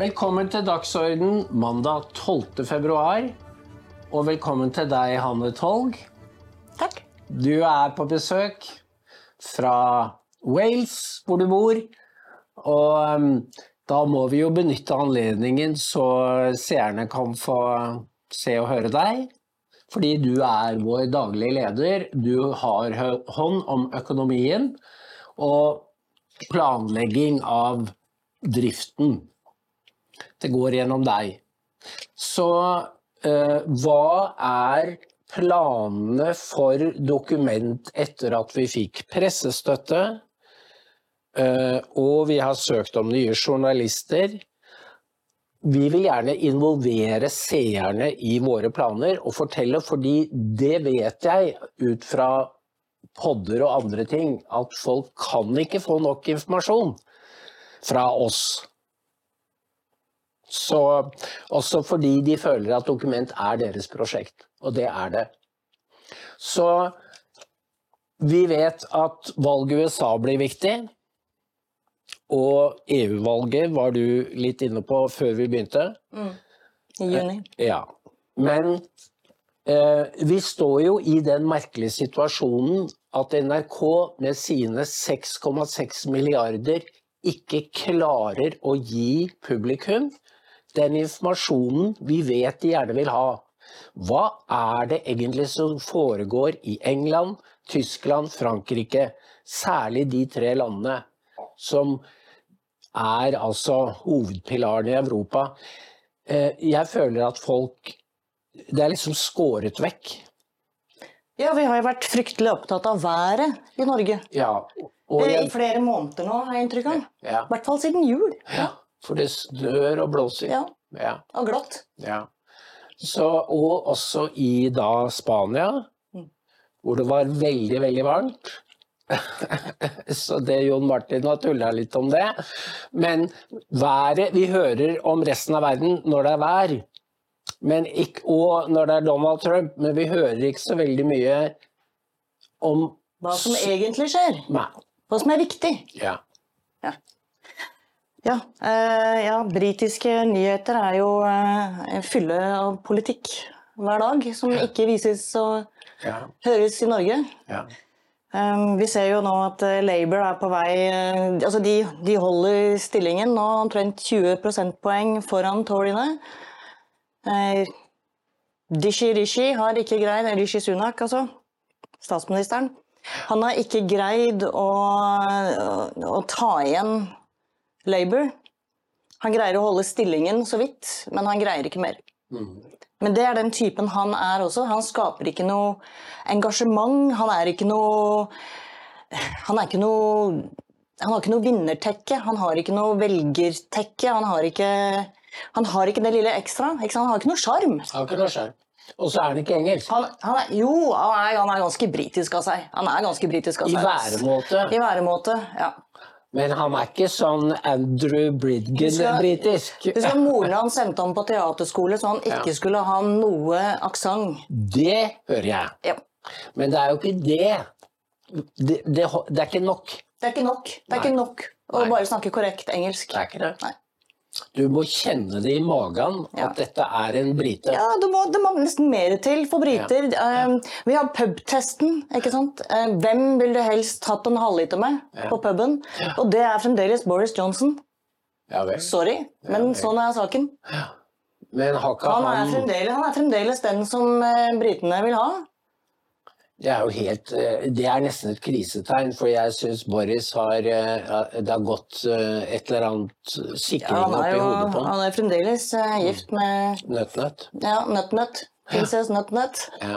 Velkommen til Dagsorden mandag 12. februar. Og velkommen til deg, Hanne Tolg. Takk. Du er på besøk fra Wales, hvor du bor. Og um, da må vi jo benytte anledningen så seerne kan få se og høre deg. Fordi du er vår daglige leder. Du har hånd om økonomien og planlegging av driften. Det går gjennom deg. Så eh, hva er planene for dokument etter at vi fikk pressestøtte? Eh, og vi har søkt om nye journalister. Vi vil gjerne involvere seerne i våre planer og fortelle, fordi det vet jeg ut fra podder og andre ting, at folk kan ikke få nok informasjon fra oss. Så, også fordi de føler at dokument er deres prosjekt, og det er det. Så vi vet at valget i USA blir viktig. Og EU-valget var du litt inne på før vi begynte. I juni. Ja. Men eh, vi står jo i den merkelige situasjonen at NRK med sine 6,6 milliarder ikke klarer å gi publikum den informasjonen vi vet de gjerne vil ha. Hva er det egentlig som foregår i England, Tyskland, Frankrike? Særlig de tre landene som er altså hovedpilaren i Europa. Eh, Jeg føler at folk Det er liksom skåret vekk. Ja, vi har jo vært fryktelig opptatt av været i Norge. Ja, og I flere måneder nå, har jeg inntrykk av. ja, I hvert fall siden jul. ja, for det snør og blåser. Ja, Ja, og glatt. ja. Så, og også i da Spania, Mm. hvor det var veldig, veldig varmt. Så det Jon Martin har tulla litt om det. Men været Vi hører om resten av verden når det er vær, men ikke, og når det er Donald Trump, men vi hører ikke så veldig mye om Hva som egentlig skjer. Nei. Hva som er viktig. Ja. Ja, eh, ja britiske nyheter er jo eh, en fylle av politikk hver dag, som ikke vises og Ja. høres i Norge. ja. Um, vi ser jo nå at eh, Labour er på vei Altså de, de holder stillingen nå omtrent 20 prosentpoeng foran Toryene. Eh, Rishi Rishi har ikke greid Rishi Sunak, altså. Statsministeren. Han har ikke greid å, å ta igjen Labour. Han greier å holde stillingen så vidt, men han greier ikke mer. Men det er den typen han er også. Han skaper ikke noe engasjement. Han er ikke noe Han er ikke noe Han har ikke noe vinnertekke. Han har ikke noe velgertekke. Han har ikke, han har ikke det lille ekstra. Ikke sant? Han har ikke noe sjarm. Har ikke noe skjerm. Og så er han ikke engelsk. Han, han er, jo, han er, han er ganske britisk av seg. Han er ganske britisk av seg. I væremåte. I væremåte, ja. Men han er ikke sånn Andrew Bridgen-britisk. Husk at moren hans sendte ham på teaterskole så han ikke Ja. skulle ha noe aksent. Det hører jeg. Ja. Men det er jo ikke det. Det, det, det er ikke nok. Det er ikke nok. Det er Nei. ikke nok å Nei. bare snakke korrekt engelsk. Det er ikke det. Nei. Du må kjenne det i magen at Ja. dette er en brite. Ja, det må, det må nesten mer til for briter. Eh, vi har pubtesten, ikke sant. Eh, hvem vil du helst hatt en halvliter med på puben? Og det er fremdeles Boris Johnson. Ja vel. Sorry, men sånn er saken. Men har ikke Han er han er fremdeles den som eh, britene vil ha. Det er jo helt eh, Det er nesten et krisetegn, for jeg syns Boris har eh, Det har gått eh, et eller annet Ja, sikring er oppi hodet på ham. han er fremdeles gift med Nøtt-nøtt. ja, Nøtt-Nøtt. Prinsesse Nøtt-Nøtt. Ja.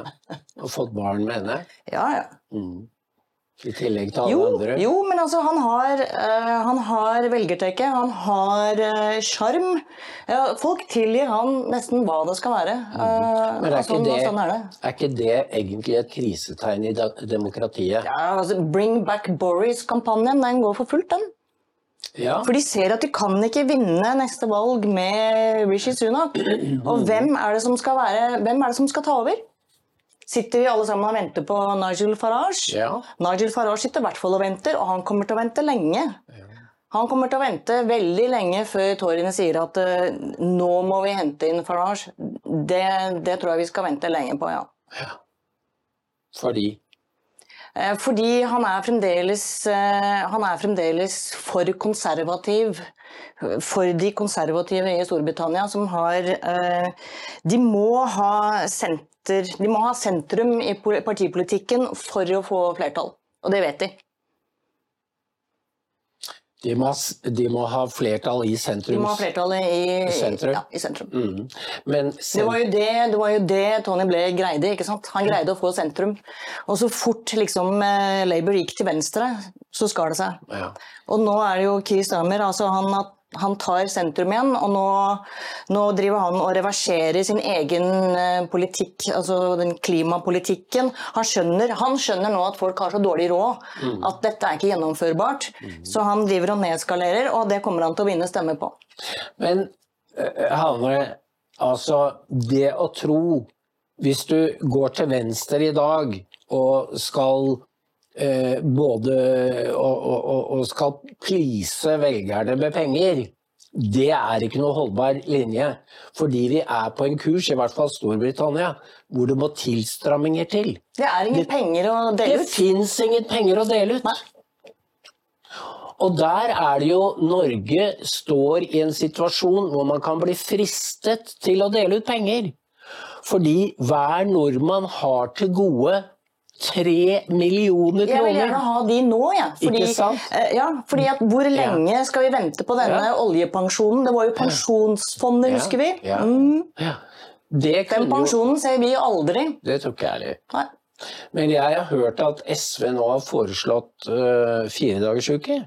Og fått barn med henne. Ja, ja. Mm. I tillegg til alle Jo, andre. jo, men altså, han har, uh, han har velgertekke, han har sjarm. Uh, Ja, folk tilgir han nesten hva det skal være. Eh, Men er og ikke, sånn, det, sånn er det. er ikke det egentlig et krisetegn i demokratiet? Ja, altså, Bring back Boris-kampanjen, den går for fullt, den. Ja. For de ser at de kan ikke vinne neste valg med Rishi Sunak. Og hvem er det som skal, være, hvem er det som skal ta over? Sitter vi alle sammen og venter på Nigel Farage? Ja. Nigel Farage sitter i hvert fall og venter, og han kommer til å vente lenge. Han kommer til å vente veldig lenge før toryene sier at uh, nå må vi hente inn Farage. Det, det, tror jeg vi skal vente lenge på, ja. ja. Fordi? Uh, fordi han er, fremdeles, uh, han er fremdeles for konservativ for de konservative i Storbritannia, som har De må ha, senter, de må ha sentrum i partipolitikken for å få flertall, og det vet de. De må, de må, ha flertall i sentrum. De må ha flertall i, sentrum. Ja, i sentrum. Mm. Men sen det, var det, det, var jo det, Tony Blair greide. ikke sant? Han greide å få sentrum. Og så fort liksom, eh, Labour gikk til venstre, så skar det seg. Ja. Og nå er det jo Keir Stammer. altså han har han tar sentrum igjen, og nå, nå, driver han og reverserer sin egen eh, politikk, altså den klimapolitikken. Han skjønner, han skjønner nå at folk har så dårlig råd mm. at dette er ikke gjennomførbart. Mm. Så han driver og nedskalerer, og det kommer han til å vinne stemmer på. Men eh, Hanne, altså det å tro Hvis du går til venstre i dag og skal eh, både og, å, å skal please velgerne med penger. Det er ikke noe holdbar linje. Fordi vi er på en kurs, i hvert fall Storbritannia, hvor det må tilstramminger til. Det er ingen det, penger å dele ut. Det fins ingen penger å dele ut. Nei. Og der er det jo Norge står i en situasjon hvor man kan bli fristet til å dele ut penger. Fordi hver nordmann har til gode tre millioner kroner. Jeg vil gjerne ha de nå, jeg. Ja. Fordi, Ikke sant? Uh, ja, fordi at hvor lenge ja. skal vi vente på denne ja. oljepensjonen? Det var jo pensjonsfondet, husker vi. Mm. Den pensjonen ser vi aldri. Det tror ikke jeg heller. Men jeg har hørt at SV nå har foreslått uh, firedagersuke.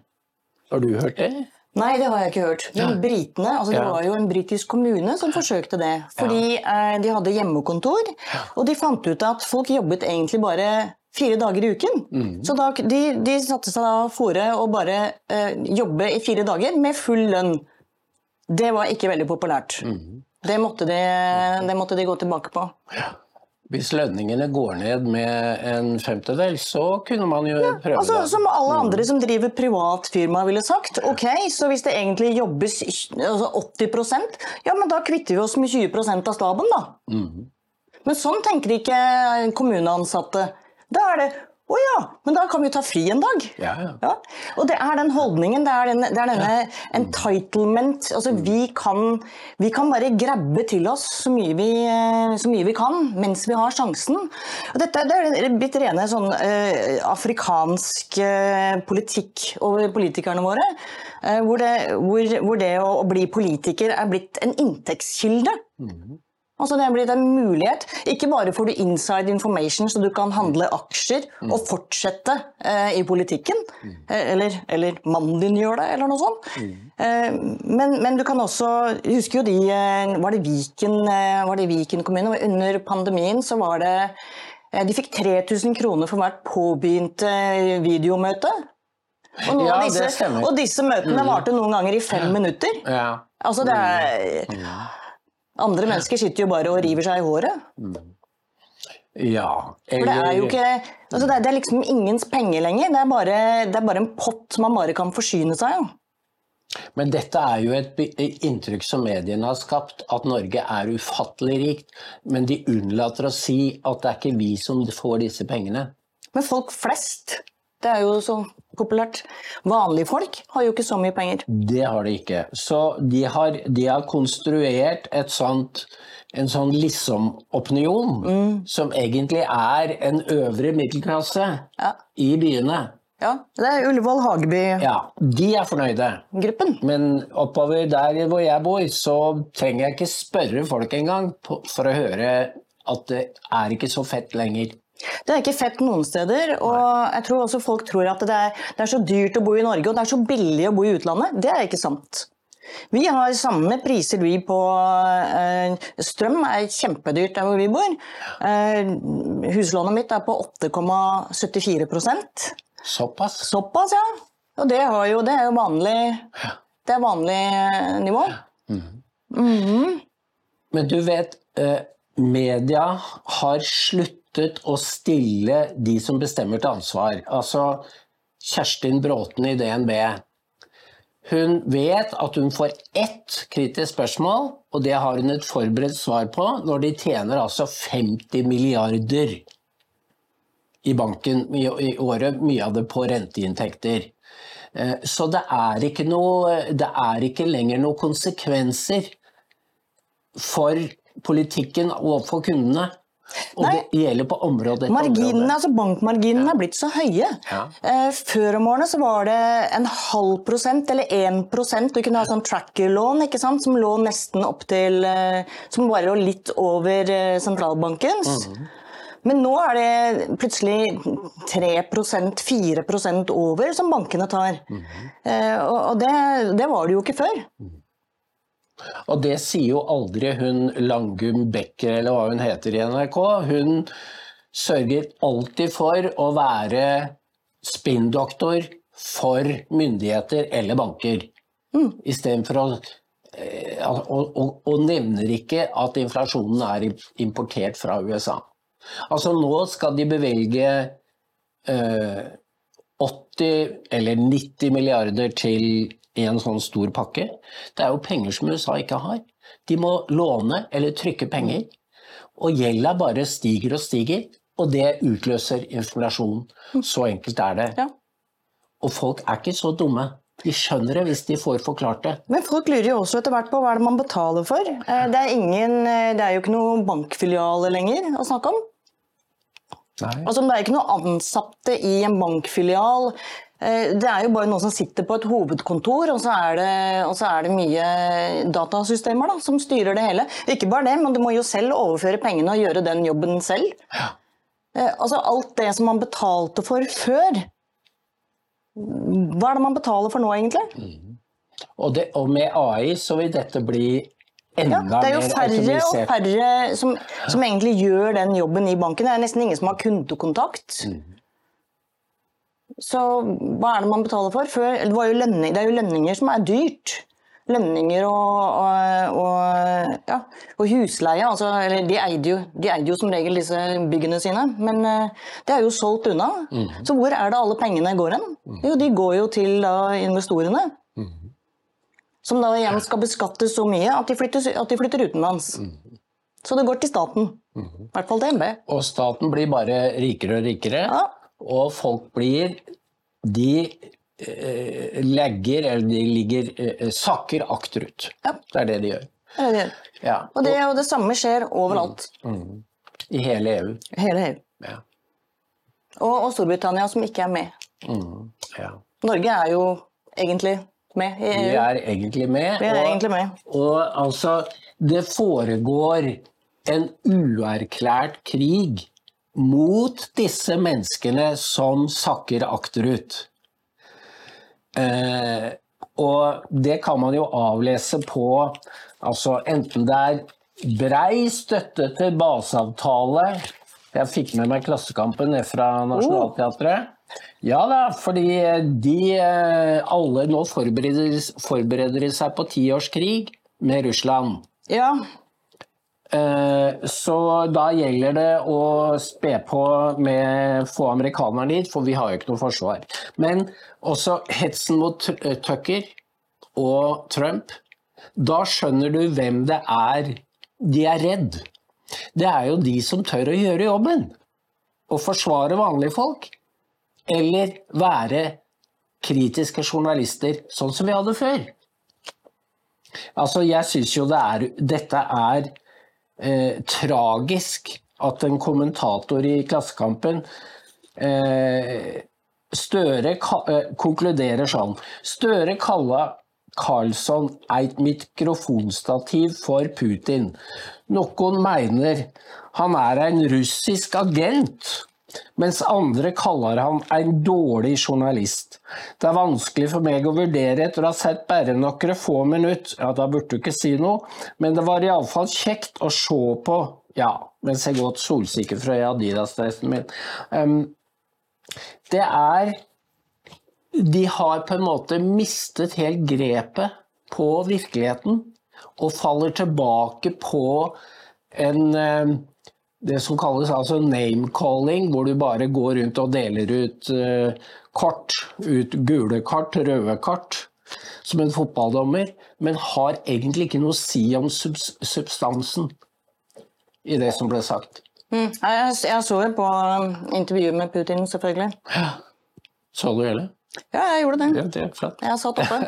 Har du hørt det? Nei, det har jeg ikke hørt. Men britene, altså Det var jo en britisk kommune som forsøkte det. Fordi eh, de hadde hjemmekontor, og de fant ut at folk jobbet egentlig bare fire dager i uken. Mm. Så da, de, de satte seg da fore å bare eh, jobbe i fire dager med full lønn. Det var ikke veldig populært. Mm. Det, måtte de, det måtte de gå tilbake på. Ja. Hvis lønningene går ned med en femtedel, så kunne man jo ja, prøve altså, det. Som alle andre som driver privat firma ville sagt. Ok, så hvis det egentlig jobbes altså 80% ja, men da kvitter vi oss med 20% av staben, da. Mm. Men sånn tenker ikke kommuneansatte. Da er det å oh ja, men da kan vi jo ta fri en dag. Ja, ja. ja. Og det er den holdningen, det er, den, det er denne entitlement. Altså vi kan, vi kan, bare grabbe til oss så mye, vi, så mye, vi, kan mens vi har sjansen. Og dette det er blitt rene sånn uh, afrikansk uh, politikk over politikerne våre. Uh, hvor, det, hvor, hvor, det, å, bli politiker er blitt en inntektskilde. Mm. Altså Det blir en mulighet. Ikke bare får du inside information så du kan handle aksjer mm. og fortsette eh, i politikken, mm. eller, eller, mannen din gjør det, eller noe sånt. Mm. Eh, men, men, du kan også Husker jo de eh, Var det Viken, eh, var det Viken kommune? Under pandemien så var det De fikk 3000 kroner for hvert påbegynte videomøte. Og, ja, disse, og disse, møtene mm. varte noen ganger i fem minutter. Ja. Altså det er mm. Andre mennesker sitter jo bare og river seg i håret. Ja eller... For det er jo ikke altså det, er, det, er, liksom ingens penger lenger. Det er, bare, det er bare en pott man bare kan forsyne seg av. Men dette er jo et inntrykk som mediene har skapt, at Norge er ufattelig rikt. Men de unnlater å si at det er ikke vi som får disse pengene. Men folk flest det er jo så populært. Vanlige folk har jo ikke så mye penger. Det har de ikke. Så de har, de har konstruert et sånt, en sånn liksom-opinion, mm. som egentlig er en øvre middelklasse ja. i byene. Ja, det er Ullevål Hageby. Ja, De er fornøyde. Gruppen. Men oppover der hvor jeg bor, så trenger jeg ikke spørre folk engang for å høre at det er ikke så fett lenger. Det er ikke fett noen steder. og jeg tror også folk tror at det er, det er, så dyrt å bo i Norge og det er så billig å bo i utlandet. Det er ikke sant. Vi har samme priser vi på eh, Strøm er kjempedyrt der hvor vi bor. Eh, huslånet mitt er på 8,74% Såpass? Såpass, ja. Og det, jo, det, er jo vanlig, det er vanlig nivå. Mm. Mm -hmm. Men du vet, eh, media har slutt sluttet å stille de som bestemmer til ansvar. Altså Kjerstin Bråten i DNB. Hun vet at hun får ett kritisk spørsmål, og det har hun et forberedt svar på, når de tjener altså 50 milliarder i banken i året, mye av det på renteinntekter. Eh, så det er ikke, noe, det er ikke lenger noen konsekvenser for politikken overfor kundene. Og Nei. det gjelder på område etter Marginene, område. altså Bankmarginene er blitt så høye. Ja. Eh, før om årene så var det en halv prosent eller én prosent. Du kunne ha sånn tracker-lån ikke sant? som lå nesten opp til eh, Som bare lå litt over eh, sentralbankens. -hmm. Men nå er det plutselig 3% 4% over som bankene tar. Mhm. Eh, og det, det var det jo ikke før. Og det sier jo aldri hun Langum Becker, eller hva hun heter i NRK. Hun sørger alltid for å være spinndoktor for myndigheter eller banker. Mm. Istedenfor å og, og, og nevner ikke at inflasjonen er importert fra USA. Altså nå skal de bevilge eh, 80 eller 90 milliarder til en sånn stor pakke. Det er jo penger som USA ikke har. De må låne eller trykke penger. Og gjelda bare stiger og stiger, og det utløser inflasjon. Så enkelt er det. Ja. Og folk er ikke så dumme. De skjønner det hvis de får forklart det. Men folk lurer jo også etter hvert på hva er det man betaler for. Eh, Det er, ingen, eh, det er jo ikke noen bankfilialer lenger å snakke om. Nei. Altså, det er ikke noen ansatte i en bankfilial. Eh, Det er jo bare noen som sitter på et hovedkontor, og så er det, og så er det mye datasystemer da, som styrer det hele. Ikke bare det, men du må jo selv overføre pengene og gjøre den jobben selv. Ja. Eh, Altså alt det som man betalte for før. Hva er det man betaler for nå, egentlig? Og, det, og med AI så vil dette bli enda Ja, det er jo færre og færre som, som egentlig gjør den jobben i banken. Det er nesten ingen som har kundekontakt. Så hva er det man betaler for? Før, det, lønning, det er jo lønninger som er dyrt. Lønninger og, og, og, ja, og husleie. Altså, eller de eide, jo, de eide jo som regel disse byggene sine, men eh, det er jo solgt unna. Så hvor er det alle pengene går hen? Jo, de går jo til da, investorene. Som da igjen skal beskattes så mye at de flytter, at de flytter utenlands. Så det går til staten. I hvert fall til MB. Og staten blir bare rikere og rikere, Ja. Og folk blir De eh, legger, eller de ligger eh, sakker akterut. Ja. Det er det de gjør. Det det. Ja. Og det, og det samme skjer overalt. I hele EU. Hele EU. Ja. Og, og Storbritannia som ikke er med. Mm. ja. Norge er jo egentlig med i Vi EU. er egentlig med. Vi er og- egentlig med. Og altså, det foregår en uerklært krig mot disse menneskene som sakker akterut. Eh, og det kan man jo avlese på altså enten det er brei støtte til baseavtale Jeg fikk med meg Klassekampen ned fra Nationaltheatret. Ja da, fordi de eh, alle nå forbereder, forbereder de seg på tiårskrig med Russland. Ja, Så da gjelder det å spe på med få amerikanerne dit, for vi har jo ikke noe forsvar. Men også hetsen mot eh, Tucker og Trump. Da skjønner du hvem det er de er redd. Det er jo de som tør å gjøre jobben. Å forsvare vanlige folk. Eller være kritiske journalister, sånn som vi hadde før. Altså, jeg syns jo det er Dette er eh, tragisk at en kommentator i Klassekampen eh, Støre eh, konkluderer sånn. Støre kalla Karlsson eit mikrofonstativ for Putin. Noen mener han er en russisk agent, mens andre kaller han en dårlig journalist. Det er vanskelig for meg å vurdere etter å ha sett bare noen få minutter. Ja, da burde du ikke si noe, men det var iallfall kjekt å se på. Ja, mens jeg gått solsikker fra Adidas-dressen min. Um, det er De har på en måte mistet helt grepet på virkeligheten og faller tilbake på en det som kalles altså name-calling, hvor du bare går rundt og deler ut kart. kort. Ut gule kart, røde kart. som en fotballdommer, men har egentlig ikke noe å si om substansen i det som ble sagt. Mm. Jeg, jeg, så jo på um, intervjuet med Putin, selvfølgelig. Ja. Så du hele? Ja, jeg gjorde det. Ja, det er flott. Jeg satt oppe.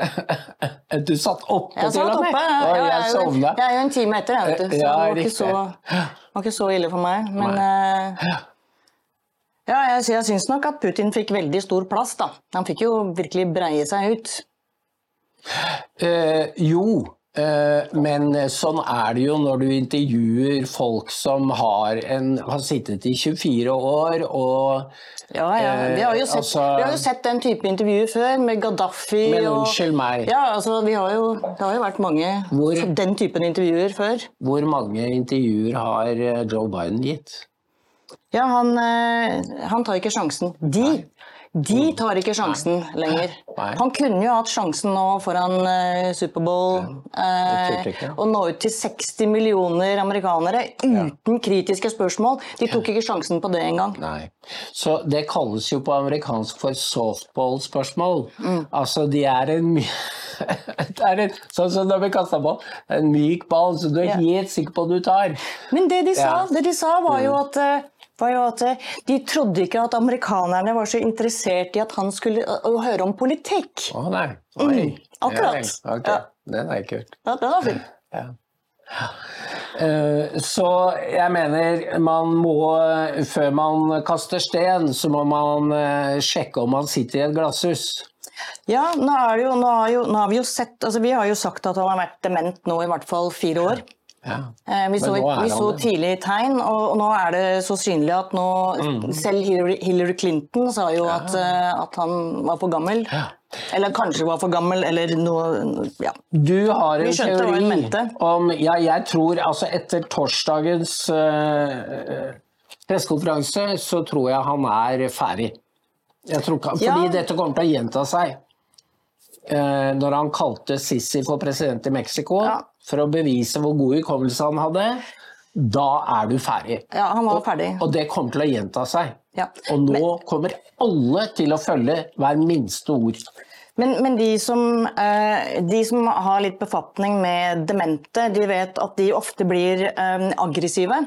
Du satt oppe Jeg til satt og med? oppe. Og Ja, jeg sovna. jeg er jo en time etter, jeg, vet du. Så Ja, det var ikke, så, var ikke så ille for meg. Men uh, ja, jeg, jeg syns nok at Putin fikk veldig stor plass, da. Han fikk jo virkelig breie seg ut. Eh, jo, men sånn er det jo når du intervjuer folk som har, en, har sittet i 24 år og Ja, ja. Vi har jo Eh, sett, altså- vi har jo sett den type intervjuer før, med Gaddafi Men og unnskyld meg. Ja, altså, vi har jo, Det har jo vært mange Hvor- den typen intervjuer før. Hvor mange intervjuer har eh, Joe Biden gitt? Ja, han, eh, han tar ikke sjansen. De, de tar ikke sjansen lenger. Nei. Han kunne jo hatt sjansen nå foran uh, Superbowl eh, turte og nå ut til 60 millioner amerikanere uten kritiske spørsmål. De tok ikke sjansen på det engang. Nei. Så det kalles jo på amerikansk for softball-spørsmål. Mm. Altså, de er en det er en, Sånn som når vi kasta ball. En myk ball, så du er Ja. helt sikker på at du tar. Men det de sa, Ja. det de sa var jo at eh, var jo at De trodde ikke at amerikanerne var så interessert i at han skulle høre om politikk. Å nei. Oi. akkurat. Ja, okay. ok. Ja. Den er kult. Ja, den var fin. Eh, Så jeg mener man må, før man kaster sten, så må man eh, sjekke om man sitter i et glasshus. Ja, nå, er det jo, nå, har jo, nå har vi jo sett altså Vi har jo sagt at han har vært dement nå i hvert fall fire år. Ja. Eh, Vi så, vi så tidlig tegn, og, nå er det så synlig at nå Mm. Selv Hillary, Hillary Clinton sa jo at, eh, at han var for gammel. Eller kanskje var for gammel, eller noe Ja. Du har en teori om Ja, jeg tror altså etter torsdagens uh, pressekonferanse, så tror jeg han er ferdig. Jeg tror, fordi Ja. dette kommer til å gjenta seg. Eh, når han kalte Sisi for president i Mexico Ja. for å bevise hvor god hukommelse han hadde, da er du ferdig. ja, han var ferdig. Og det kommer til å gjenta seg. Ja. Og nå kommer alle til å følge hver minste ord. Men, men de, som, eh, de som har litt befatning med demente, de vet at de ofte blir eh, aggressive.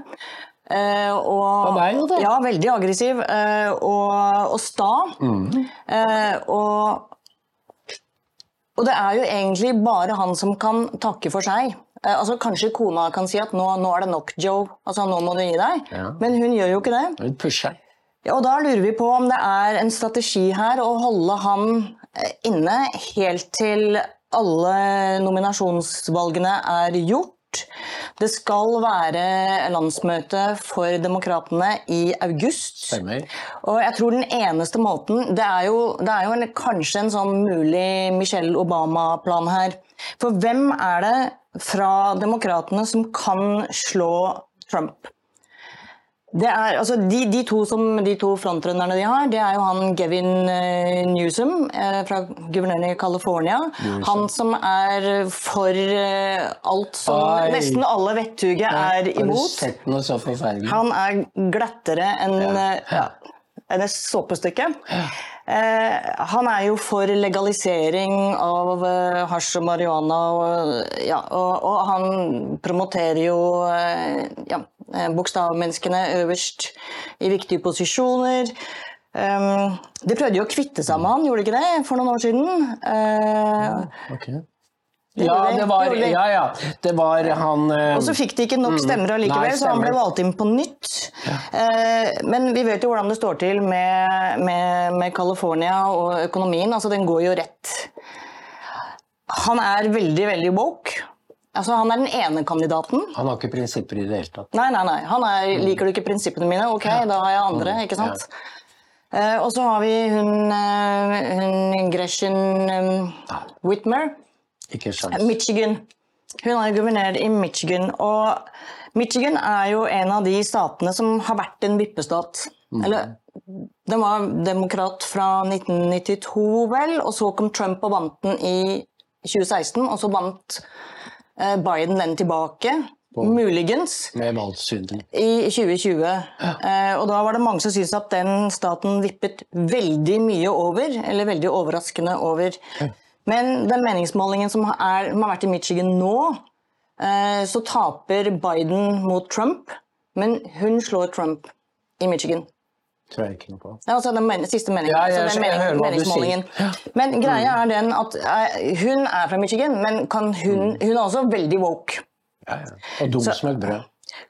Eh, og, er. Ja, veldig aggressiv og, og sta. Mm. Og, og det er jo egentlig bare han som kan takke for seg. Eh, altså Kanskje kona kan si at nå, nå er det nok, Joe. Altså nå må du gi deg. Ja. Men hun gjør jo ikke det. Hun pusher. Ja, og da lurer vi på om det er en strategi her å holde han eh, inne helt til alle nominasjonsvalgene er gjort. Det skal være landsmøte for demokratene i august. Stemmer. Og jeg tror den eneste måten Det er jo, det er jo en, kanskje en sånn mulig Michelle Obama-plan her. For hvem er det fra demokratene som kan slå Trump? Det er, altså de, de, to som, de to frontrønnerne de har, det er jo han Gavin eh, Newsom, eh, fra guvernøren i California. Han som er for eh, alt som Oi. nesten alle vettuge er Har du imot. sett noe så forferdelig? Han er glattere enn Ja. ja, enn et såpestykke. Eh, han er jo for legalisering av eh, hasj og marihuana, og, ja, og, og han promoterer jo eh, ja, bokstavmenneskene øverst i viktige posisjoner. Um, de prøvde jo å kvitte seg med han, gjorde de ikke det, for noen år siden? Uh, Ok. okay. Ja, det var, ja, ja. Det var han uh, Og så fikk de ikke nok stemmer allikevel, Nei, så han ble valgt inn på nytt. Eh, men vi vet jo hvordan det står til med, med, med California og økonomien. Altså, den går jo rett. Han er veldig, veldig woke. Altså, han er den ene kandidaten. Han har ikke prinsipper i det hele tatt. Nei, nei, nei. Han er, liker du ikke prinsippene mine? Ok, da har jeg andre, ikke sant? Eh, og så har vi hun, eh, hun Gretchen um, Whitmer. Ikke sjans. Michigan. Hun er guvernør i Michigan. Og Michigan er jo en av de statene som har vært en vippestat. Eller den var demokrat fra 1992, vel, og så kom Trump og vant den i 2016. Og så vant eh, Biden den tilbake, muligens, Med valgsvindel. i 2020. Eh, og da var det mange som syntes at den staten vippet veldig mye over, eller veldig overraskende over Men den meningsmålingen som, er, som har vært i Michigan nå, eh, så taper Biden mot Trump, men hun slår Trump i Michigan. Tror jeg ikke noe på. Ja, altså den men siste meningen, Ja, jeg- altså den jeg mening, hører hva du meningsmålingen. sier. Mm. Men greia er den at eh, hun er fra Michigan, men kan hun, Mm. hun er også veldig woke. Ja, ja. Og dum som et brød.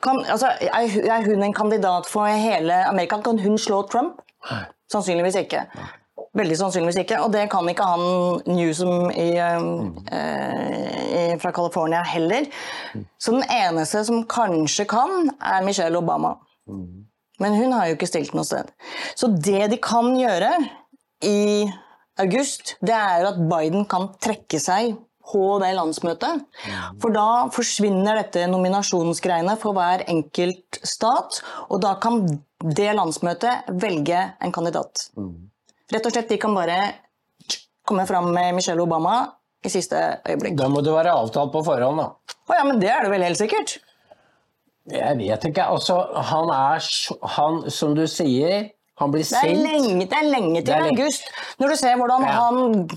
Kan, altså, er, hun en kandidat for hele Amerika? Kan hun slå Trump? Nei. Sannsynligvis ikke. Veldig sannsynligvis ikke. Og det kan ikke han Newsom i, Mm. eh, i, fra California heller. Så den eneste som kanskje kan, er Michelle Obama. Mm. Men hun har jo ikke stilt noe sted. Så det de kan gjøre i august, det er jo at Biden kan trekke seg på det landsmøtet. For da forsvinner dette nominasjonsgreiene for hver enkelt stat, og da kan det landsmøtet velge en kandidat. Rett og slett, de kan bare komme fram med Michelle Obama i siste øyeblikk. Da må det være avtalt på forhånd, da. Å ja, men det er det vel helt sikkert? Jeg vet ikke. Altså, han er Han, som du sier, han blir Det er lenge, det er lenge til er lenge. august. Når du ser hvordan Ja. han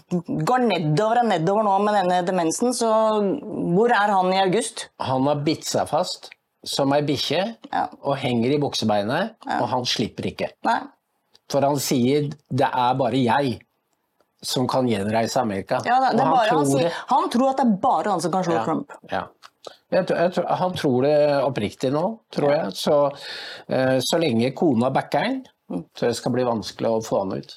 går nedover og nedover nå med denne demensen, så hvor er han i august? Han har bitt seg fast som ei bikkje Ja. og henger i buksebeinet, og han slipper ikke. Nei. For han sier det er bare jeg som kan gjenreise Amerika. Ja, det, det han, bare, han, tror sier, han tror at det er bare han som kan slå Ja, Trump. Ja. Jeg, jeg, han tror det oppriktig nå, tror jeg. Så, eh, så lenge kona backer han, så det skal bli vanskelig å få han ut.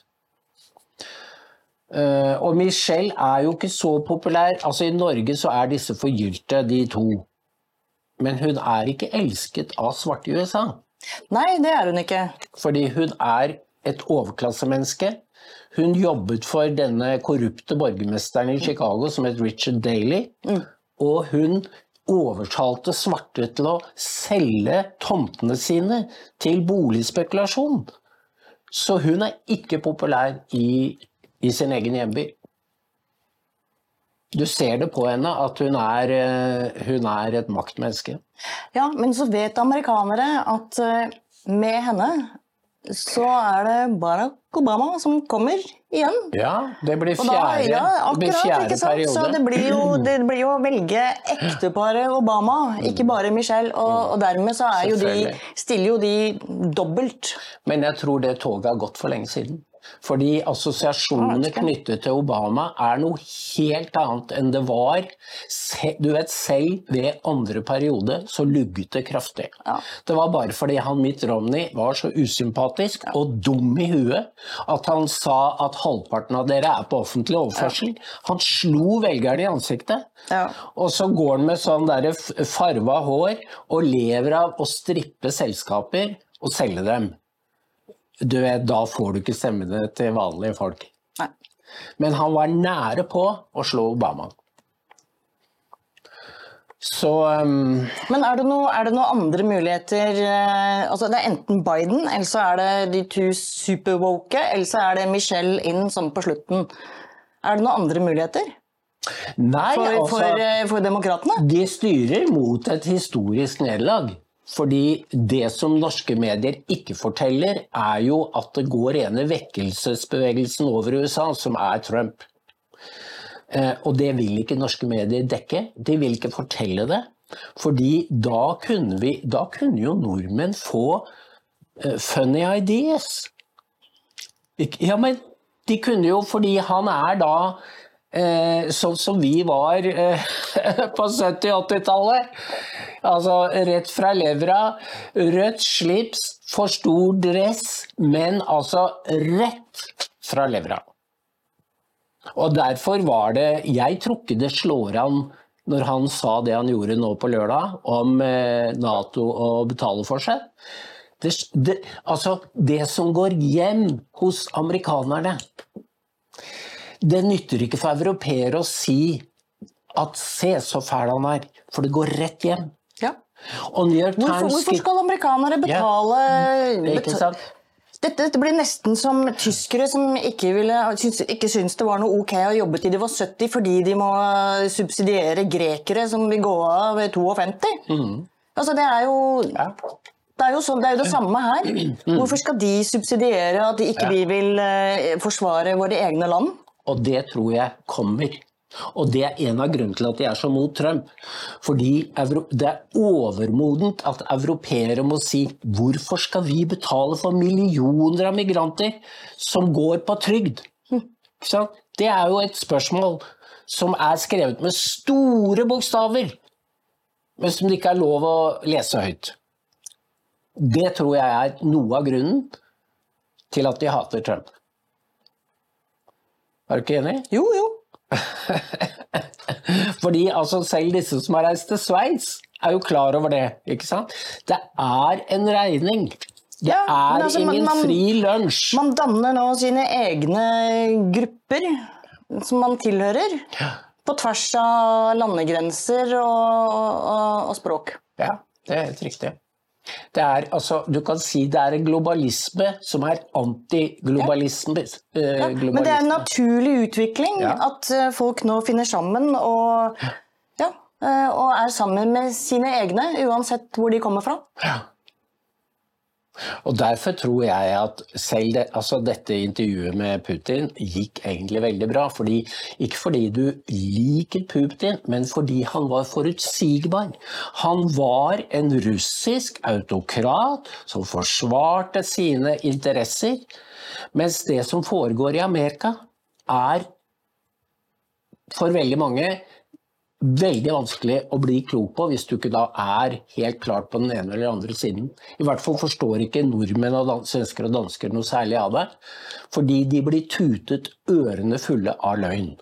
Eh, og Michelle er jo ikke så populær. Altså I Norge så er disse forgylte, de to. Men hun er ikke elsket av svarte i USA. Nei, det er hun ikke. Fordi hun er et overklassemenneske. Hun jobbet for denne korrupte borgermesteren i Chicago som het Richard Daley. Og hun overtalte svarte til å selge tomtene sine til boligspekulasjon. Så hun er ikke populær i, i sin egen hjemby. Du ser det på henne at hun er, eh, hun er et maktmenneske. Ja, men så vet amerikanere at eh, med henne så er det Barack Obama som kommer igjen. Ja, det blir fjerde, da, ja, akkurat, fjerde periode. Så det blir, jo, det blir jo å velge ekteparet Obama, ikke bare Michelle. Og, og dermed så jo de, stiller jo de dobbelt. Men jeg tror det toget har gått for lenge siden. Fordi assosiasjonene knyttet til Obama er noe helt annet enn det var. Du vet, selv ved andre periode så lugget det kraftig. Ja. Det var bare fordi han Mitt Romney var så usympatisk og dum i huet at han sa at halvparten av dere er på offentlig overførsel. Han slo velgerne i ansiktet. Ja. Og så går han med sånn derre farva hår og lever av å strippe selskaper og selge dem. Du vet, Da får du ikke stemmene til vanlige folk. Nei. Men han var nære på å slå Obama. Så um, Men er det, noe, det noen andre muligheter eh, altså Det er enten Biden, eller så er det de to superwoke, eller så er det Michelle inn sånn på slutten. Er det noen andre muligheter Nei, for, altså for, eh, for demokratene? De styrer mot et historisk nederlag. Fordi det som norske medier ikke forteller, er jo at det går rene vekkelsesbevegelsen over USA, som er Trump. Eh, og det vil ikke norske medier dekke. De vil ikke fortelle det. Fordi da kunne, vi, da kunne jo nordmenn få eh, funny ideas. Ja, men de kunne jo, fordi han er da sånn som vi var eh, på 70-80-tallet. Altså rett fra levra, rødt slips, for stor dress, men altså rett fra levra. Og derfor var det Jeg tror ikke det slår an når han sa det han gjorde nå på lørdag om eh, Nato å betale for seg. Det, det, altså, det som går hjem hos amerikanerne Det nytter ikke for europeere å si at 'se så fæl han er', for det går rett hjem. Ja. Hvorfor, hvorfor skal amerikanere betale Ikke sant? Dette, dette blir nesten som tyskere som ikke, ville, syns, ikke syns det var noe ok å jobbe til de var 70 fordi de må subsidiere grekere som vil gå av ved 52. Altså, det er jo Mm. Ja. det er, jo sånn, det er jo det samme her. Hvorfor skal de subsidiere at de ikke Ja. vi vil eh, forsvare våre egne land? Og det tror jeg kommer. Og det er en av grunnene til at de er så mot Trump. Fordi det er overmodent at europeere må si hvorfor skal vi betale for millioner av migranter som går på trygd? Det er jo et spørsmål som er skrevet med store bokstaver, men som det ikke er lov å lese høyt. Det tror jeg er noe av grunnen til at de hater Trump. Er du ikke enig? Jo, jo. Fordi altså, selv disse som har reist til Sveits, er jo klar over det. ikke sant? Det er en regning. Det Ja, er altså, ingen man- fri lunsj. Man danner nå sine egne grupper som man tilhører, på tvers av landegrenser og, og, og språk. Ja, det er helt riktig. Det er, altså, du kan si det er en globalisme som er antiglobalisme. Ja, Men det er en naturlig utvikling Ja. at eh, folk nå finner sammen og, ja, eh, og er sammen med sine egne, uansett hvor de kommer fra. Og Derfor tror jeg at selv det, altså dette intervjuet med Putin gikk egentlig veldig bra. Fordi, ikke fordi du liker Putin, men fordi han var forutsigbar. Han var en russisk autokrat som forsvarte sine interesser. Mens det som foregår i Amerika, er for veldig mange veldig vanskelig å bli klok på hvis du ikke da er helt klart på den ene eller andre siden. I hvert fall forstår ikke nordmenn og svensker og dansker noe særlig av det. Fordi de blir tutet ørene fulle av løgn.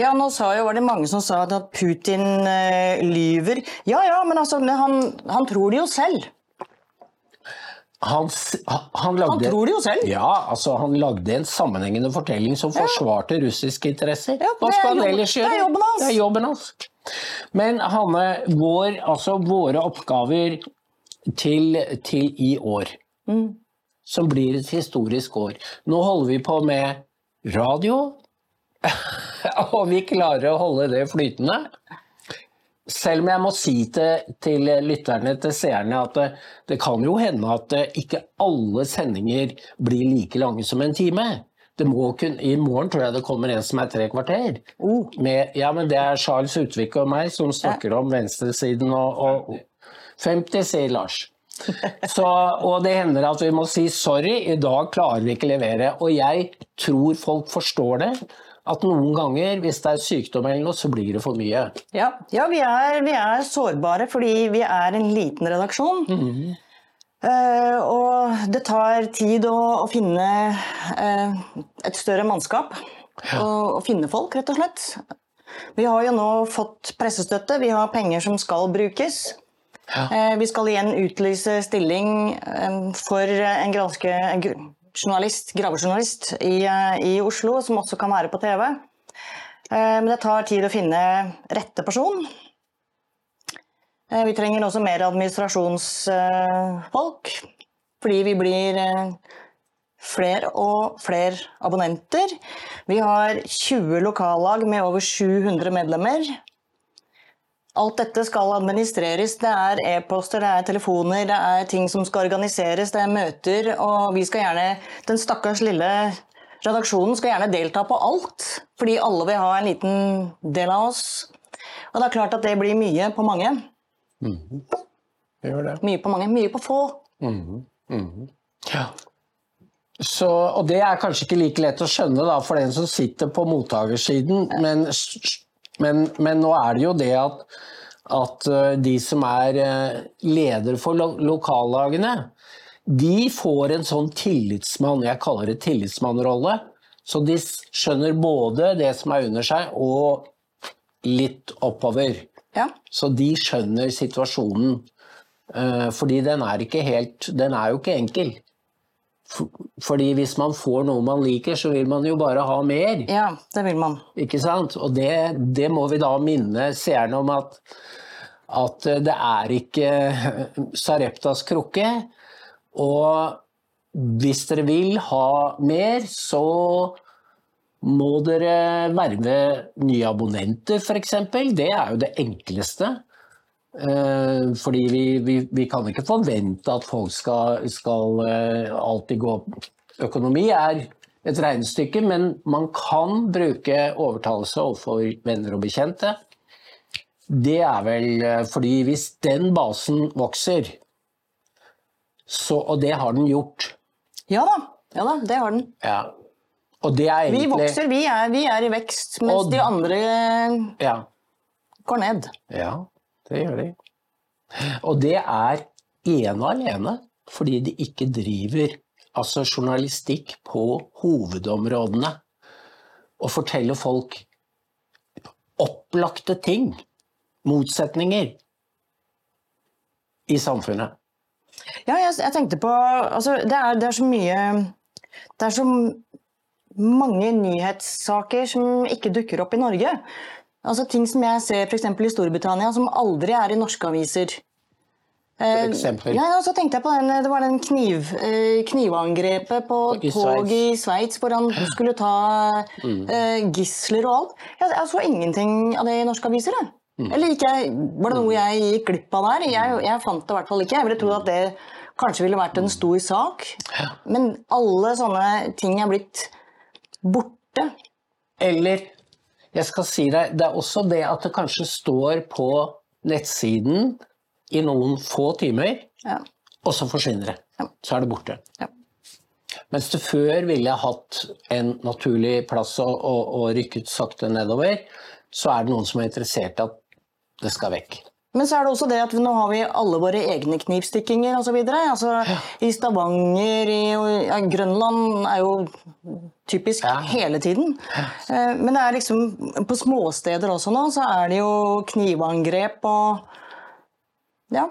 Ja, nå jo, var det mange som sa at Putin eh, lyver. Ja ja, men altså, han, han tror det jo selv. Han, han, lagde, Han tror det jo selv. ja, altså han lagde en sammenhengende fortelling som forsvarte russiske interesser. Ja, Hva skal han ellers gjøre? det er jobben hans. Det er jobben hans. Men Hanne, vår, altså våre oppgaver til, til i år, Mm. som blir et historisk år Nå holder vi på med radio, og vi klarer å holde det flytende. Selv om jeg må si til, til lytterne, til seerne, at det, det kan jo hende at eh, ikke alle sendinger blir like lange som en time. Det må kun, I morgen tror jeg det kommer en som er tre kvarter. Oh. Med, ja, men Det er Charles Utvik og meg som snakker om venstresiden og, og 50, sier Lars. Så, og det hender at vi må si sorry, i dag klarer vi ikke levere. Og jeg tror folk forstår det. At noen ganger, hvis det er sykdom eller noe, så blir det for mye. Ja, ja vi, er, vi er sårbare fordi vi er en liten redaksjon. Eh, og det tar tid å, å finne uh, et større mannskap. Og, og finne folk, rett og slett. Vi har jo nå fått pressestøtte, vi har penger som skal brukes. Eh, vi skal igjen utlyse stilling for en granske... En journalist, gravejournalist i, eh, i Oslo, som også kan være på TV. Eh, Men det tar tid å finne rette person. Eh, Vi trenger også mer administrasjonsfolk, fordi vi blir flere og flere abonnenter. Vi har 20 lokallag med over 700 medlemmer. Alt dette skal administreres. Det er e-poster, det er telefoner, det er ting som skal organiseres, det er møter. Og vi skal gjerne, den stakkars lille redaksjonen skal gjerne delta på alt. Fordi alle vil ha en liten del av oss. Og det er klart at det blir mye på mange. Det gjør det. Mye på mange, mye på få. Ja. Så, og det er kanskje ikke like lett å skjønne da, for den som sitter på mottakersiden, men, men, men nå er det jo det at, at eh, de som er leder for lo lokallagene, de får en sånn tillitsmann, jeg kaller det tillitsmannrolle, så de skjønner både det som er under seg og litt oppover. Ja. Så de skjønner situasjonen. Eh, Fordi den er ikke helt Den er jo ikke enkel. For- Fordi hvis man får noe man liker, så vil man jo bare ha mer. ja, det vil man. Ikke sant? Og det, det må vi da minne seerne om at, at det er ikke Sareptas krukke. Og hvis dere vil ha mer, så må dere verve nye abonnenter, f.eks. Det er jo det enkleste. Eh, fordi vi, vi, vi kan ikke forvente at folk skal, skal eh, alltid gå opp. Økonomi er et regnestykke, men man kan bruke overtalelse overfor venner og bekjente. Det er vel eh, fordi hvis den basen vokser, så, og det har den gjort Ja da, ja da, det har den. ja. Og det er Vi vokser, vi er, vi er i vekst, mens Og- de andre Ja. går ned. Ja, det gjør de. Og det er ene og alene fordi de ikke driver altså journalistikk på hovedområdene og forteller folk opplagte ting, motsetninger, i samfunnet. Ja, jeg, jeg tenkte på altså, det, er, det er så mye Det er så mange nyhetssaker som ikke dukker opp i Norge. Altså Ting som jeg ser f.eks. i Storbritannia, som aldri er i norske aviser. For eksempel. Ja, så tenkte jeg på den, Det var den kniv, eh, knivangrepet på tog i Sveits, hvor han skulle ta Mm. eh, gisler og alt. Jeg, jeg så ingenting av det i norske aviser. Jeg. Mm. Eller ikke, var det noe jeg gikk glipp av der? Jeg, jeg fant det i hvert fall ikke. Jeg ville trodd at det kanskje ville vært en stor sak. Men alle sånne ting er blitt borte. Eller jeg skal si deg, det er også det at det kanskje står på nettsiden i noen få timer, Ja. og så forsvinner det. Ja. Så er det borte. Ja. Mens det før ville hatt en naturlig plass og, og, og rykket sakte nedover, så er det noen som er interessert i at det skal vekk. Men så er det også det at nå har vi alle våre egne knivstikkinger osv. Altså, I Stavanger, i i Grønland er jo typisk Ja. hele tiden. Eh, Men det er liksom på småsteder også nå, så er det jo knivangrep og Ja.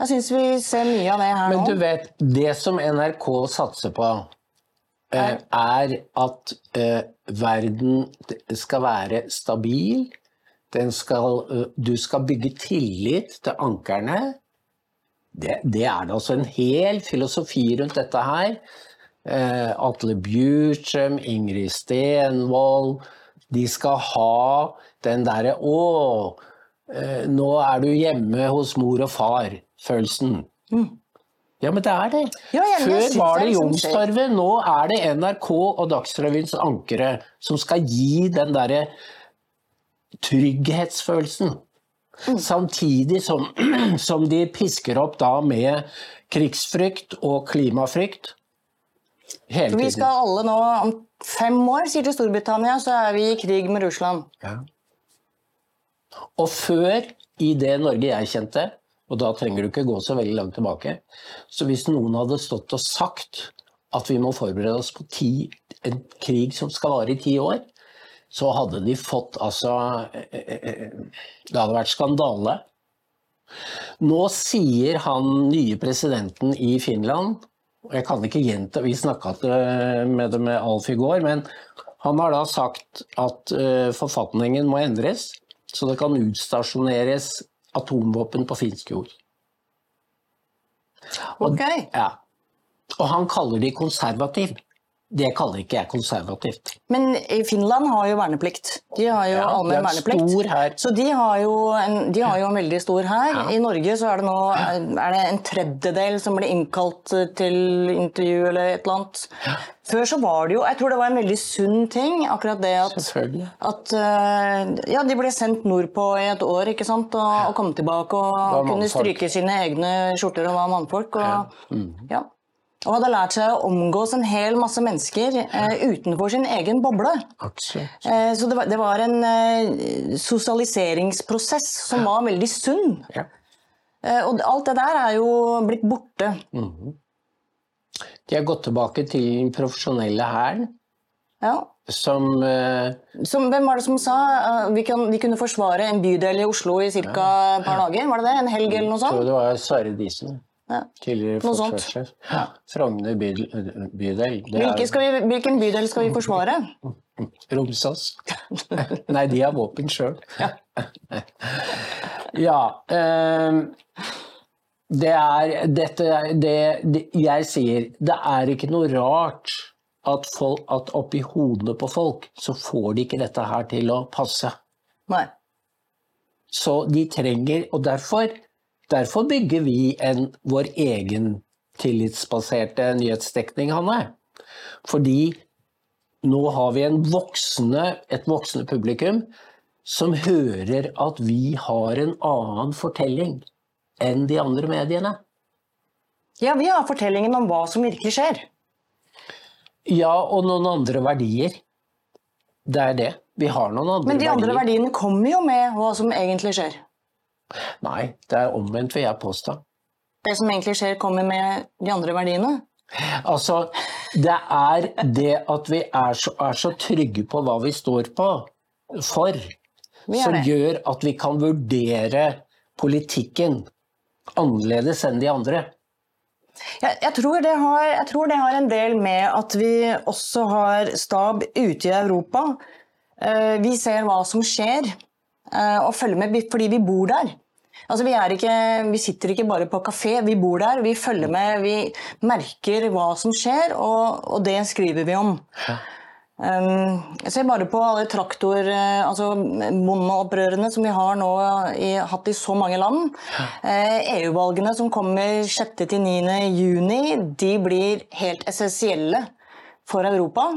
Jeg syns vi ser mye av det her nå. Men nå. du vet, det som NRK satser på, eh, er at eh, verden skal være stabil. Den skal, du skal bygge tillit til ankerne. Det, det er det altså en hel filosofi rundt dette her. Eh, Atle Bjurstrøm, Ingrid Stenvold. De skal ha den derre Å, eh, nå er du hjemme hos mor og far-følelsen. Ja, men det er det. Ja, jeg Før var det liksom- Youngstorget, nå er det NRK og Dagsrevyens ankere som skal gi den derre trygghetsfølelsen. Mm. Samtidig som, som de pisker opp da med krigsfrykt og klimafrykt hele Vi skal alle nå om fem år, sier til Storbritannia, så er vi i krig med Russland. Ja. Og før, i det Norge jeg kjente, og da trenger du ikke gå så veldig langt tilbake, så hvis noen hadde stått og sagt at vi må forberede oss på ti, en krig som skal vare i ti år, så hadde de fått altså eh, eh, Det hadde vært skandale. Nå sier han nye presidenten i Finland Jeg kan ikke gjenta, vi snakka med det med Alf i går, men han har da sagt at eh, forfatningen må endres, så det kan utstasjoneres atomvåpen på finsk jord. Ok. Ja. Og han kaller de konservativ. Det kaller ikke jeg konservativt. Men i Finland har jo verneplikt. De har jo Ja, allmenn verneplikt. Så de har, jo en, de har jo en veldig stor hær. Ja. I Norge så er det nå er det en tredjedel som blir innkalt til intervju eller et eller annet. Før så var det jo Jeg tror det var en veldig sunn ting, akkurat det at at eh, ja, de ble sendt nordpå i et år ikke sant? Og, og kom tilbake og kunne stryke sine egne skjorter og var mannfolk. Og, Mm. Ja. og hadde lært seg å omgås en hel masse mennesker eh, utenfor sin egen boble. Eh, så det var, det var en eh, sosialiseringsprosess som var veldig sunn. Ja. Eh, og alt det der er jo blitt borte. De har gått tilbake til den profesjonelle hæren, Ja. som eh, Som, hvem var det som sa uh, vi, kan, vi kunne forsvare en bydel i Oslo i ca. et par dager? Var det det? En helg eller noe sånt? Jeg tror det var Sverre Disen. Ja. Tidligere forsvarssjef. Frogner bydel. bydel. Skal vi, hvilken bydel skal vi forsvare? Romsås. Nei, de har våpen sjøl. ja. ehm, det er dette det, det Jeg sier det er ikke noe rart at, folk, at oppi hodene på folk så får de ikke dette her til å passe. Nei. Så de trenger Og derfor, derfor bygger vi en, vår egen tillitsbaserte nyhetsdekning, Hanne. Fordi nå har vi en voksne, et voksende publikum som hører at vi har en annen fortelling enn de andre mediene. Ja, vi har fortellingen om hva som virkelig skjer. Ja, og noen andre verdier. Det er det. Vi har noen andre verdier. Men de andre verdier. verdiene kommer jo med hva som egentlig skjer. Nei, det er omvendt, vil jeg påstå. Det som egentlig skjer, kommer med de andre verdiene. Altså, det er det at vi er så, er så trygge på hva vi står på for, som det. gjør at vi kan vurdere politikken annerledes enn de andre. Jeg, jeg, tror det har, jeg tror det har en del med at vi også har stab ute i Europa. Eh, vi ser hva som skjer, og følger med fordi vi bor der. Altså, vi, er ikke, vi sitter ikke bare på kafé, vi bor der. Vi følger med, vi merker hva som skjer, og, og det skriver vi om. Um, jeg ser bare på alle traktor, eh, altså bondeopprørene som vi har nå i, hatt i så mange land. Uh, EU-valgene som kommer 6.-9. juni, de blir helt essensielle for Europa.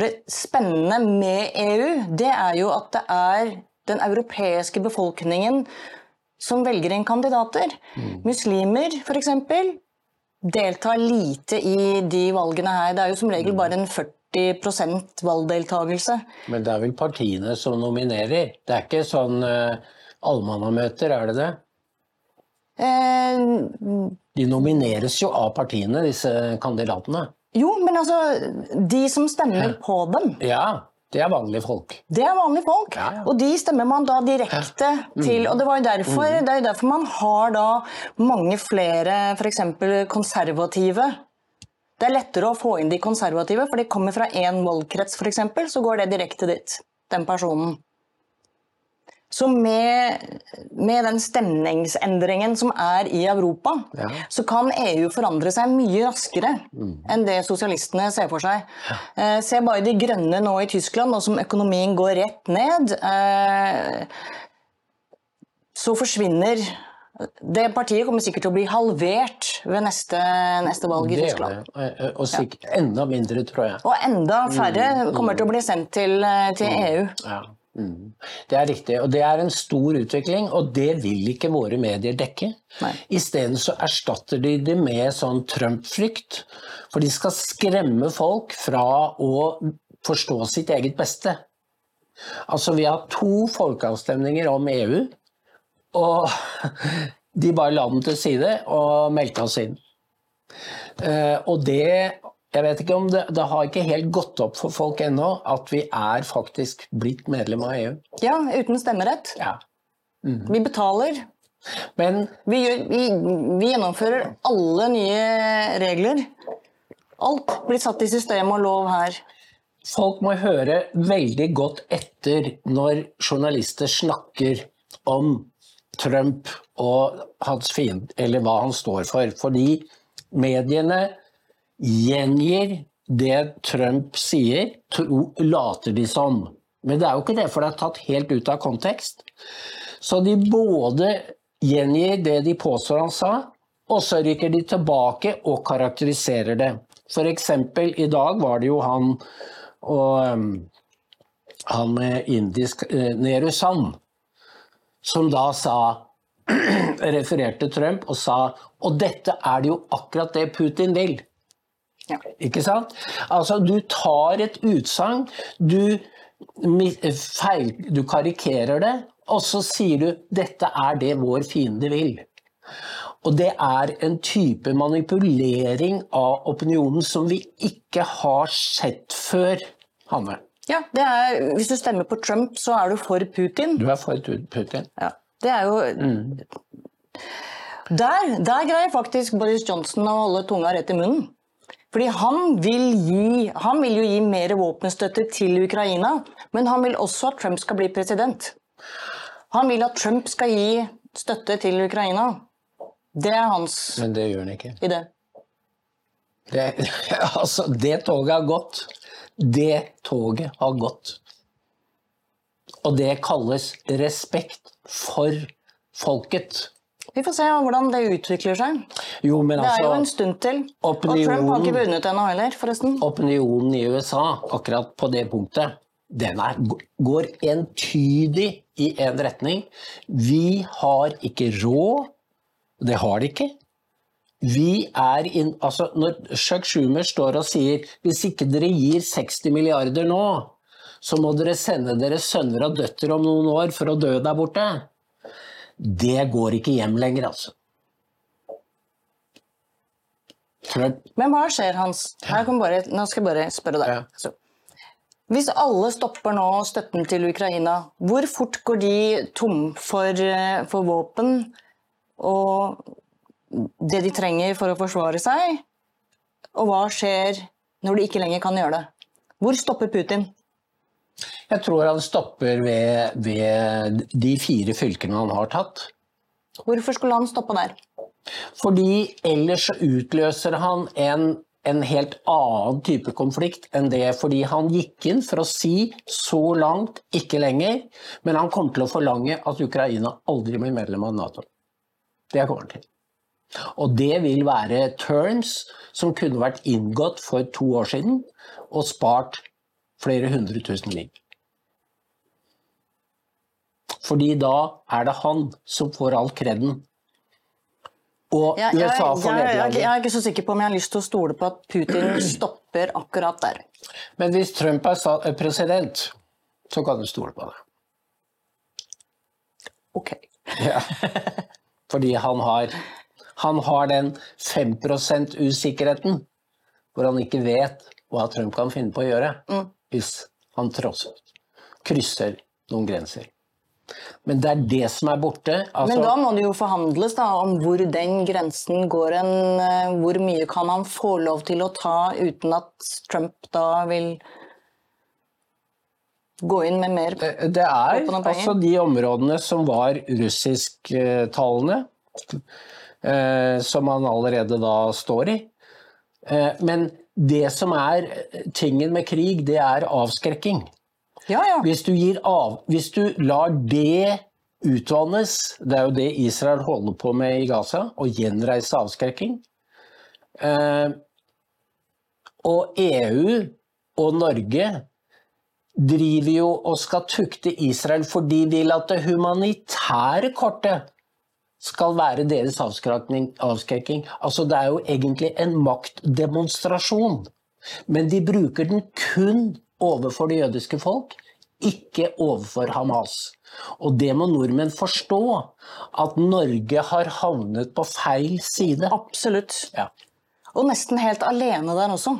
Det spennende med EU, det er jo at det er den europeiske befolkningen som velger inn kandidater. Muslimer, f.eks., deltar lite i de valgene her. Det er jo som regel bare en 40% valgdeltagelse. Men det er vel partiene som nominerer? Det er ikke sånn uh, allmannamøter, er det det? Eh, De nomineres jo av partiene, disse kandidatene. jo, men altså De som stemmer på dem, Ja, det er vanlige folk. det er vanlige folk. Ja, ja. Og de stemmer man da direkte til. Og det, var jo derfor, det er jo derfor man har da mange flere f.eks. konservative. Det er lettere å få inn de konservative, for de kommer fra én valgkrets f.eks., så går det direkte dit. Den personen. Så med, med den stemningsendringen som er i Europa, Ja. så kan EU forandre seg mye raskere enn det sosialistene ser for seg. Eh, se bare de grønne nå i Tyskland, nå som økonomien går rett ned. Eh, så forsvinner Det partiet kommer sikkert til å bli halvert ved neste, neste valg i Tyskland. det. Og- Og sikkert enda mindre, tror jeg. Og enda færre kommer til å bli sendt til, eh, til EU. Ja. Mm. Det er riktig, og det er en stor utvikling, og det vil ikke våre medier dekke. Isteden så erstatter de det med sånn Trump-frykt, for de skal skremme folk fra å forstå sitt eget beste. Altså, vi har to folkeavstemninger om EU, og de bare la den til side og meldte oss inn. Eh, og det jeg vet ikke om det, det har ikke helt gått opp for folk ennå at vi er faktisk blitt medlem av EU. Ja, uten stemmerett. Ja. Vi betaler. Men Vi, gjør, vi, vi gjennomfører alle nye regler. Alt blir satt i system og lov her. folk må høre veldig godt etter når journalister snakker om Trump og hans fiende, eller hva han står for. Fordi mediene gjengir det Trump sier, tro, later de som. Men det er jo ikke det, for det er tatt helt ut av kontekst. Så de både gjengir det de påstår han sa, og så rykker de tilbake og karakteriserer det. Eksempel i dag var det jo han og um, han med indisk uh, Nehru Sand, som da sa refererte Trump og sa og dette er det jo akkurat det Putin vil. Ja. Ikke sant? Altså, du tar et utsagn, du, feil, du karikerer det, og så sier du 'dette er det vår fiende vil'. Og det er en type manipulering av opinionen som vi ikke har sett før, Hanne. Ja, det er, Hvis du stemmer på Trump, så er du for Putin. Du er for Putin. Ja, det er jo der, der greier faktisk Boris Johnson å holde tunga rett i munnen. Fordi han vil, gi, han vil jo gi mer våpenstøtte til Ukraina, men han vil også at Trump skal bli president. Han vil at Trump skal gi støtte til Ukraina. Det er hans Men det gjør han ikke. idé. Det, altså, det toget har gått. Det toget har gått. Og det kalles respekt for folket. Vi får se hvordan det utvikler seg. Jo, men Det er jo en altså stund til. Og Trump har opinionen- ikke vunnet ennå heller, forresten. Opinionen i USA akkurat på det punktet, den er, går entydig i en retning. Vi har ikke råd. Det har de ikke. Vi er inn, altså Når Chuck Schumer står og sier hvis ikke dere gir 60 milliarder nå, så må dere sende deres sønner og døtre om noen år for å dø der borte. Det går ikke hjem lenger, altså. Trump Men hva skjer, Hans? Her bare, nå skal jeg bare spørre deg. Ja. Altså, hvis alle stopper nå støtten til Ukraina, hvor fort går de tom for, eh, for våpen og det de trenger for å forsvare seg? Og hva skjer når de ikke lenger kan gjøre det? Hvor stopper Putin? Jeg tror han stopper ved, ved de fire fylkene han har tatt. Hvorfor skulle han stoppe der? Fordi ellers så utløser han en, en helt annen type konflikt enn det. Fordi han gikk inn for å si så langt, ikke lenger. Men han kommer til å forlange at Ukraina aldri blir medlem av Nato. Det kommer han til. Og det vil være terms som kunne vært inngått for to år siden og spart flere hundre tusen liv. Fordi da er det han som får all kreden. Og USA får jeg, nederlaget. jeg er ikke så sikker på om jeg har lyst til å stole på at Putin stopper akkurat der. Men hvis Trump er er president, så kan du stole på det. Ok. Ja. Fordi han har, han har den 5% usikkerheten hvor han ikke vet hva Trump kan finne på å gjøre hvis han trosser, krysser noen grenser. Men det er det som er borte. Altså, Men da må det jo forhandles da, om hvor den grensen går en eh, Hvor mye kan han få lov til å ta uten at Trump da vil gå inn med mer Det er altså de områdene som var russisktalende, eh, som han allerede da står i. Eh, men det som er tingen med krig, det er avskrekking. Ja, ja. Hvis du, av, hvis du lar det utvannes, det er jo det Israel holder på med i Gaza, å gjenreise avskrekking. Eh, og EU og Norge driver jo og skal tukte Israel fordi de vil at det humanitære kortet skal være deres avskrekking. Altså det er jo egentlig en maktdemonstrasjon. Men de bruker den kun overfor det jødiske folk, ikke overfor Hamas. Og det må nordmenn forstå, at Norge har havnet på feil side. Absolutt. Ja, Og nesten helt alene der også.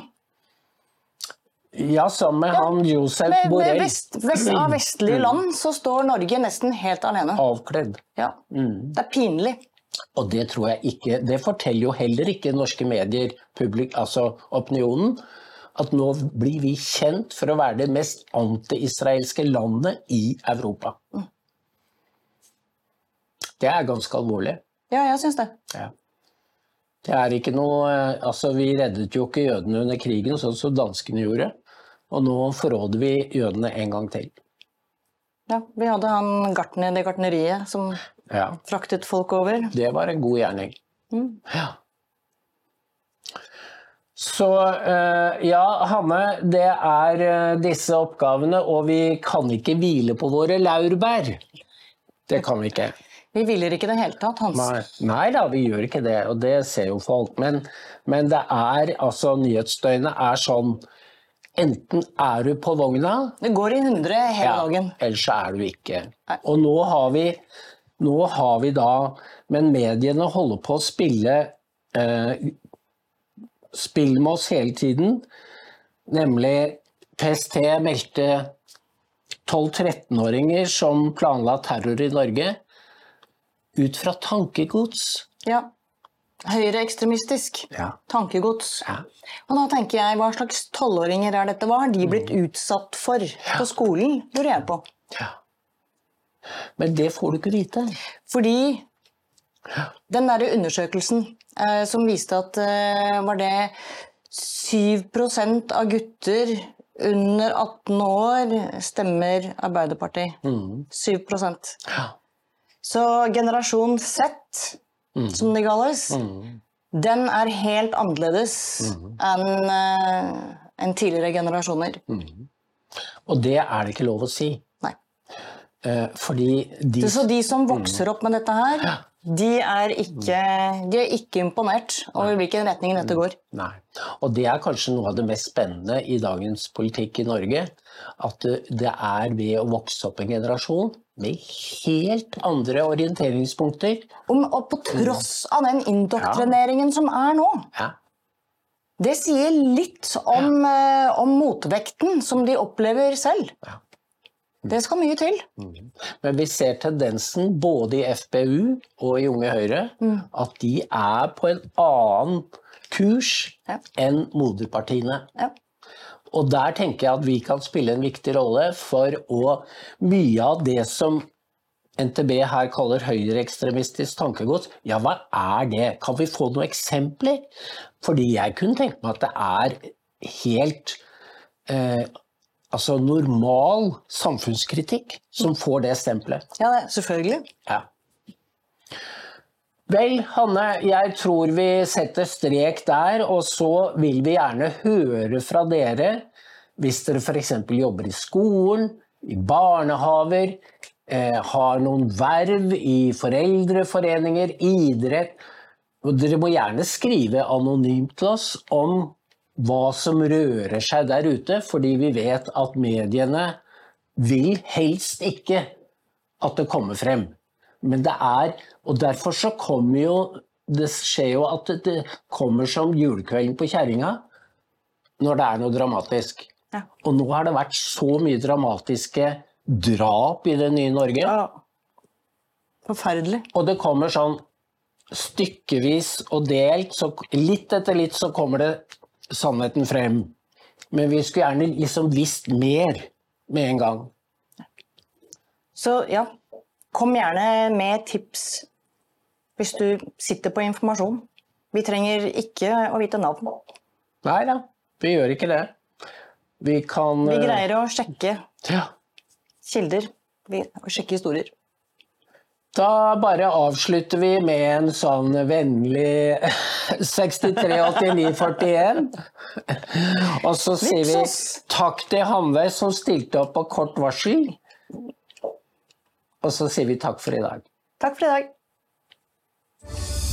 Ja sammen med han Josef Med, med Borrell. vest, vest, av vestlige land så står Norge nesten helt alene. Avkledd. Ja. Det er pinlig. Og det tror jeg ikke Det forteller jo heller ikke norske medier, publik, altså opinionen, at nå blir vi kjent for å være det mest anti-israelske landet i Europa. Det er ganske alvorlig. Ja, jeg syns det. Ja. Det er ikke noe eh, Altså, vi reddet jo ikke jødene under krigen, sånn som danskene gjorde. Og nå forråder vi jødene en gang til. Ja, vi hadde han gartner, det gartneriet som Ja. fraktet folk over. Det var en god gjerning. Mm. Ja. Så eh, ja, Hanne, det er eh, disse oppgavene, og vi kan ikke hvile på våre laurbær. Det kan vi ikke. Vi hviler ikke i det hele tatt, Hans. Nei, Nei da, vi gjør ikke det, og det ser jo folk. Men, men det er altså Nyhetsdøgnet er sånn Enten er du på vogna, Det går i hundre hele ja, dagen. Eller så er du ikke. Nei. Og nå har vi, nå har vi da Men mediene holder på å spille eh, Spill med oss hele tiden. Nemlig PST meldte 12-13-åringer som planla terror i Norge, ut fra tankegods. Ja. Høyreekstremistisk Ja. tankegods. Ja. Og da tenker jeg, hva slags tolvåringer er dette? Hva har de blitt Mm. utsatt for på skolen, lurer jeg på. Ja. Men det får du ikke vite. Fordi den derre undersøkelsen eh, som viste at eh, var det 7% av gutter under 18 år stemmer Arbeiderpartiet. Mm. 7 Ja. Så generasjon Z som det kalles, den er helt annerledes enn eh, enn tidligere generasjoner. Og det er det ikke lov å si. Nei. Eh, fordi de Så de som vokser opp med dette her, de er ikke, de er ikke imponert over hvilken retning dette går. Nei. Og det er kanskje noe av det mest spennende i dagens politikk i Norge. At det det er ved å vokse opp en generasjon med helt andre orienteringspunkter. Om, og på tross av den indoktrineringen som er nå. Ja. Det sier litt om, eh, om motvekten som de opplever selv. Ja. Det skal mye til. Men vi ser tendensen både i FPU og i Unge Høyre at de er på en annen kurs Ja. enn moderpartiene. Ja. Og der tenker jeg at vi kan spille en viktig rolle for å Mye av det som NTB her kaller høyreekstremistisk tankegods, ja, hva er det? Kan vi få noen eksempler? Fordi jeg kunne tenke meg at det er helt eh, altså normal samfunnskritikk som får det stempelet. Ja, selvfølgelig. Ja. Vel, Hanne, jeg tror vi setter strek der, og så vil vi gjerne høre fra dere hvis dere f.eks. jobber i skolen, i barnehaver, eh, har noen verv i foreldreforeninger, idrett. Og dere må gjerne skrive anonymt til oss om hva som rører seg der ute, fordi vi vet at mediene vil helst ikke at det kommer frem. Men det er Og derfor så kommer jo Det skjer jo at det- kommer som julekvelden på kjerringa når det er noe dramatisk. Ja. Og nå har det vært så mye dramatiske drap i det nye Norge. Ja. Forferdelig. Og det kommer sånn stykkevis og delt, så litt etter litt så kommer det sannheten frem. Men vi skulle gjerne liksom visst mer med en gang. Så ja, kom gjerne med tips hvis du sitter på informasjon. Vi trenger ikke å vite navn. Nei da, vi gjør ikke det. Vi kan Vi eh, greier å sjekke ja. kilder vi, og sjekke historier. Da bare avslutter vi med en sånn vennlig 638941. Og så sier vi takk til Hanve som stilte opp på kort varsel. Og så sier vi takk for i dag. Takk for i dag.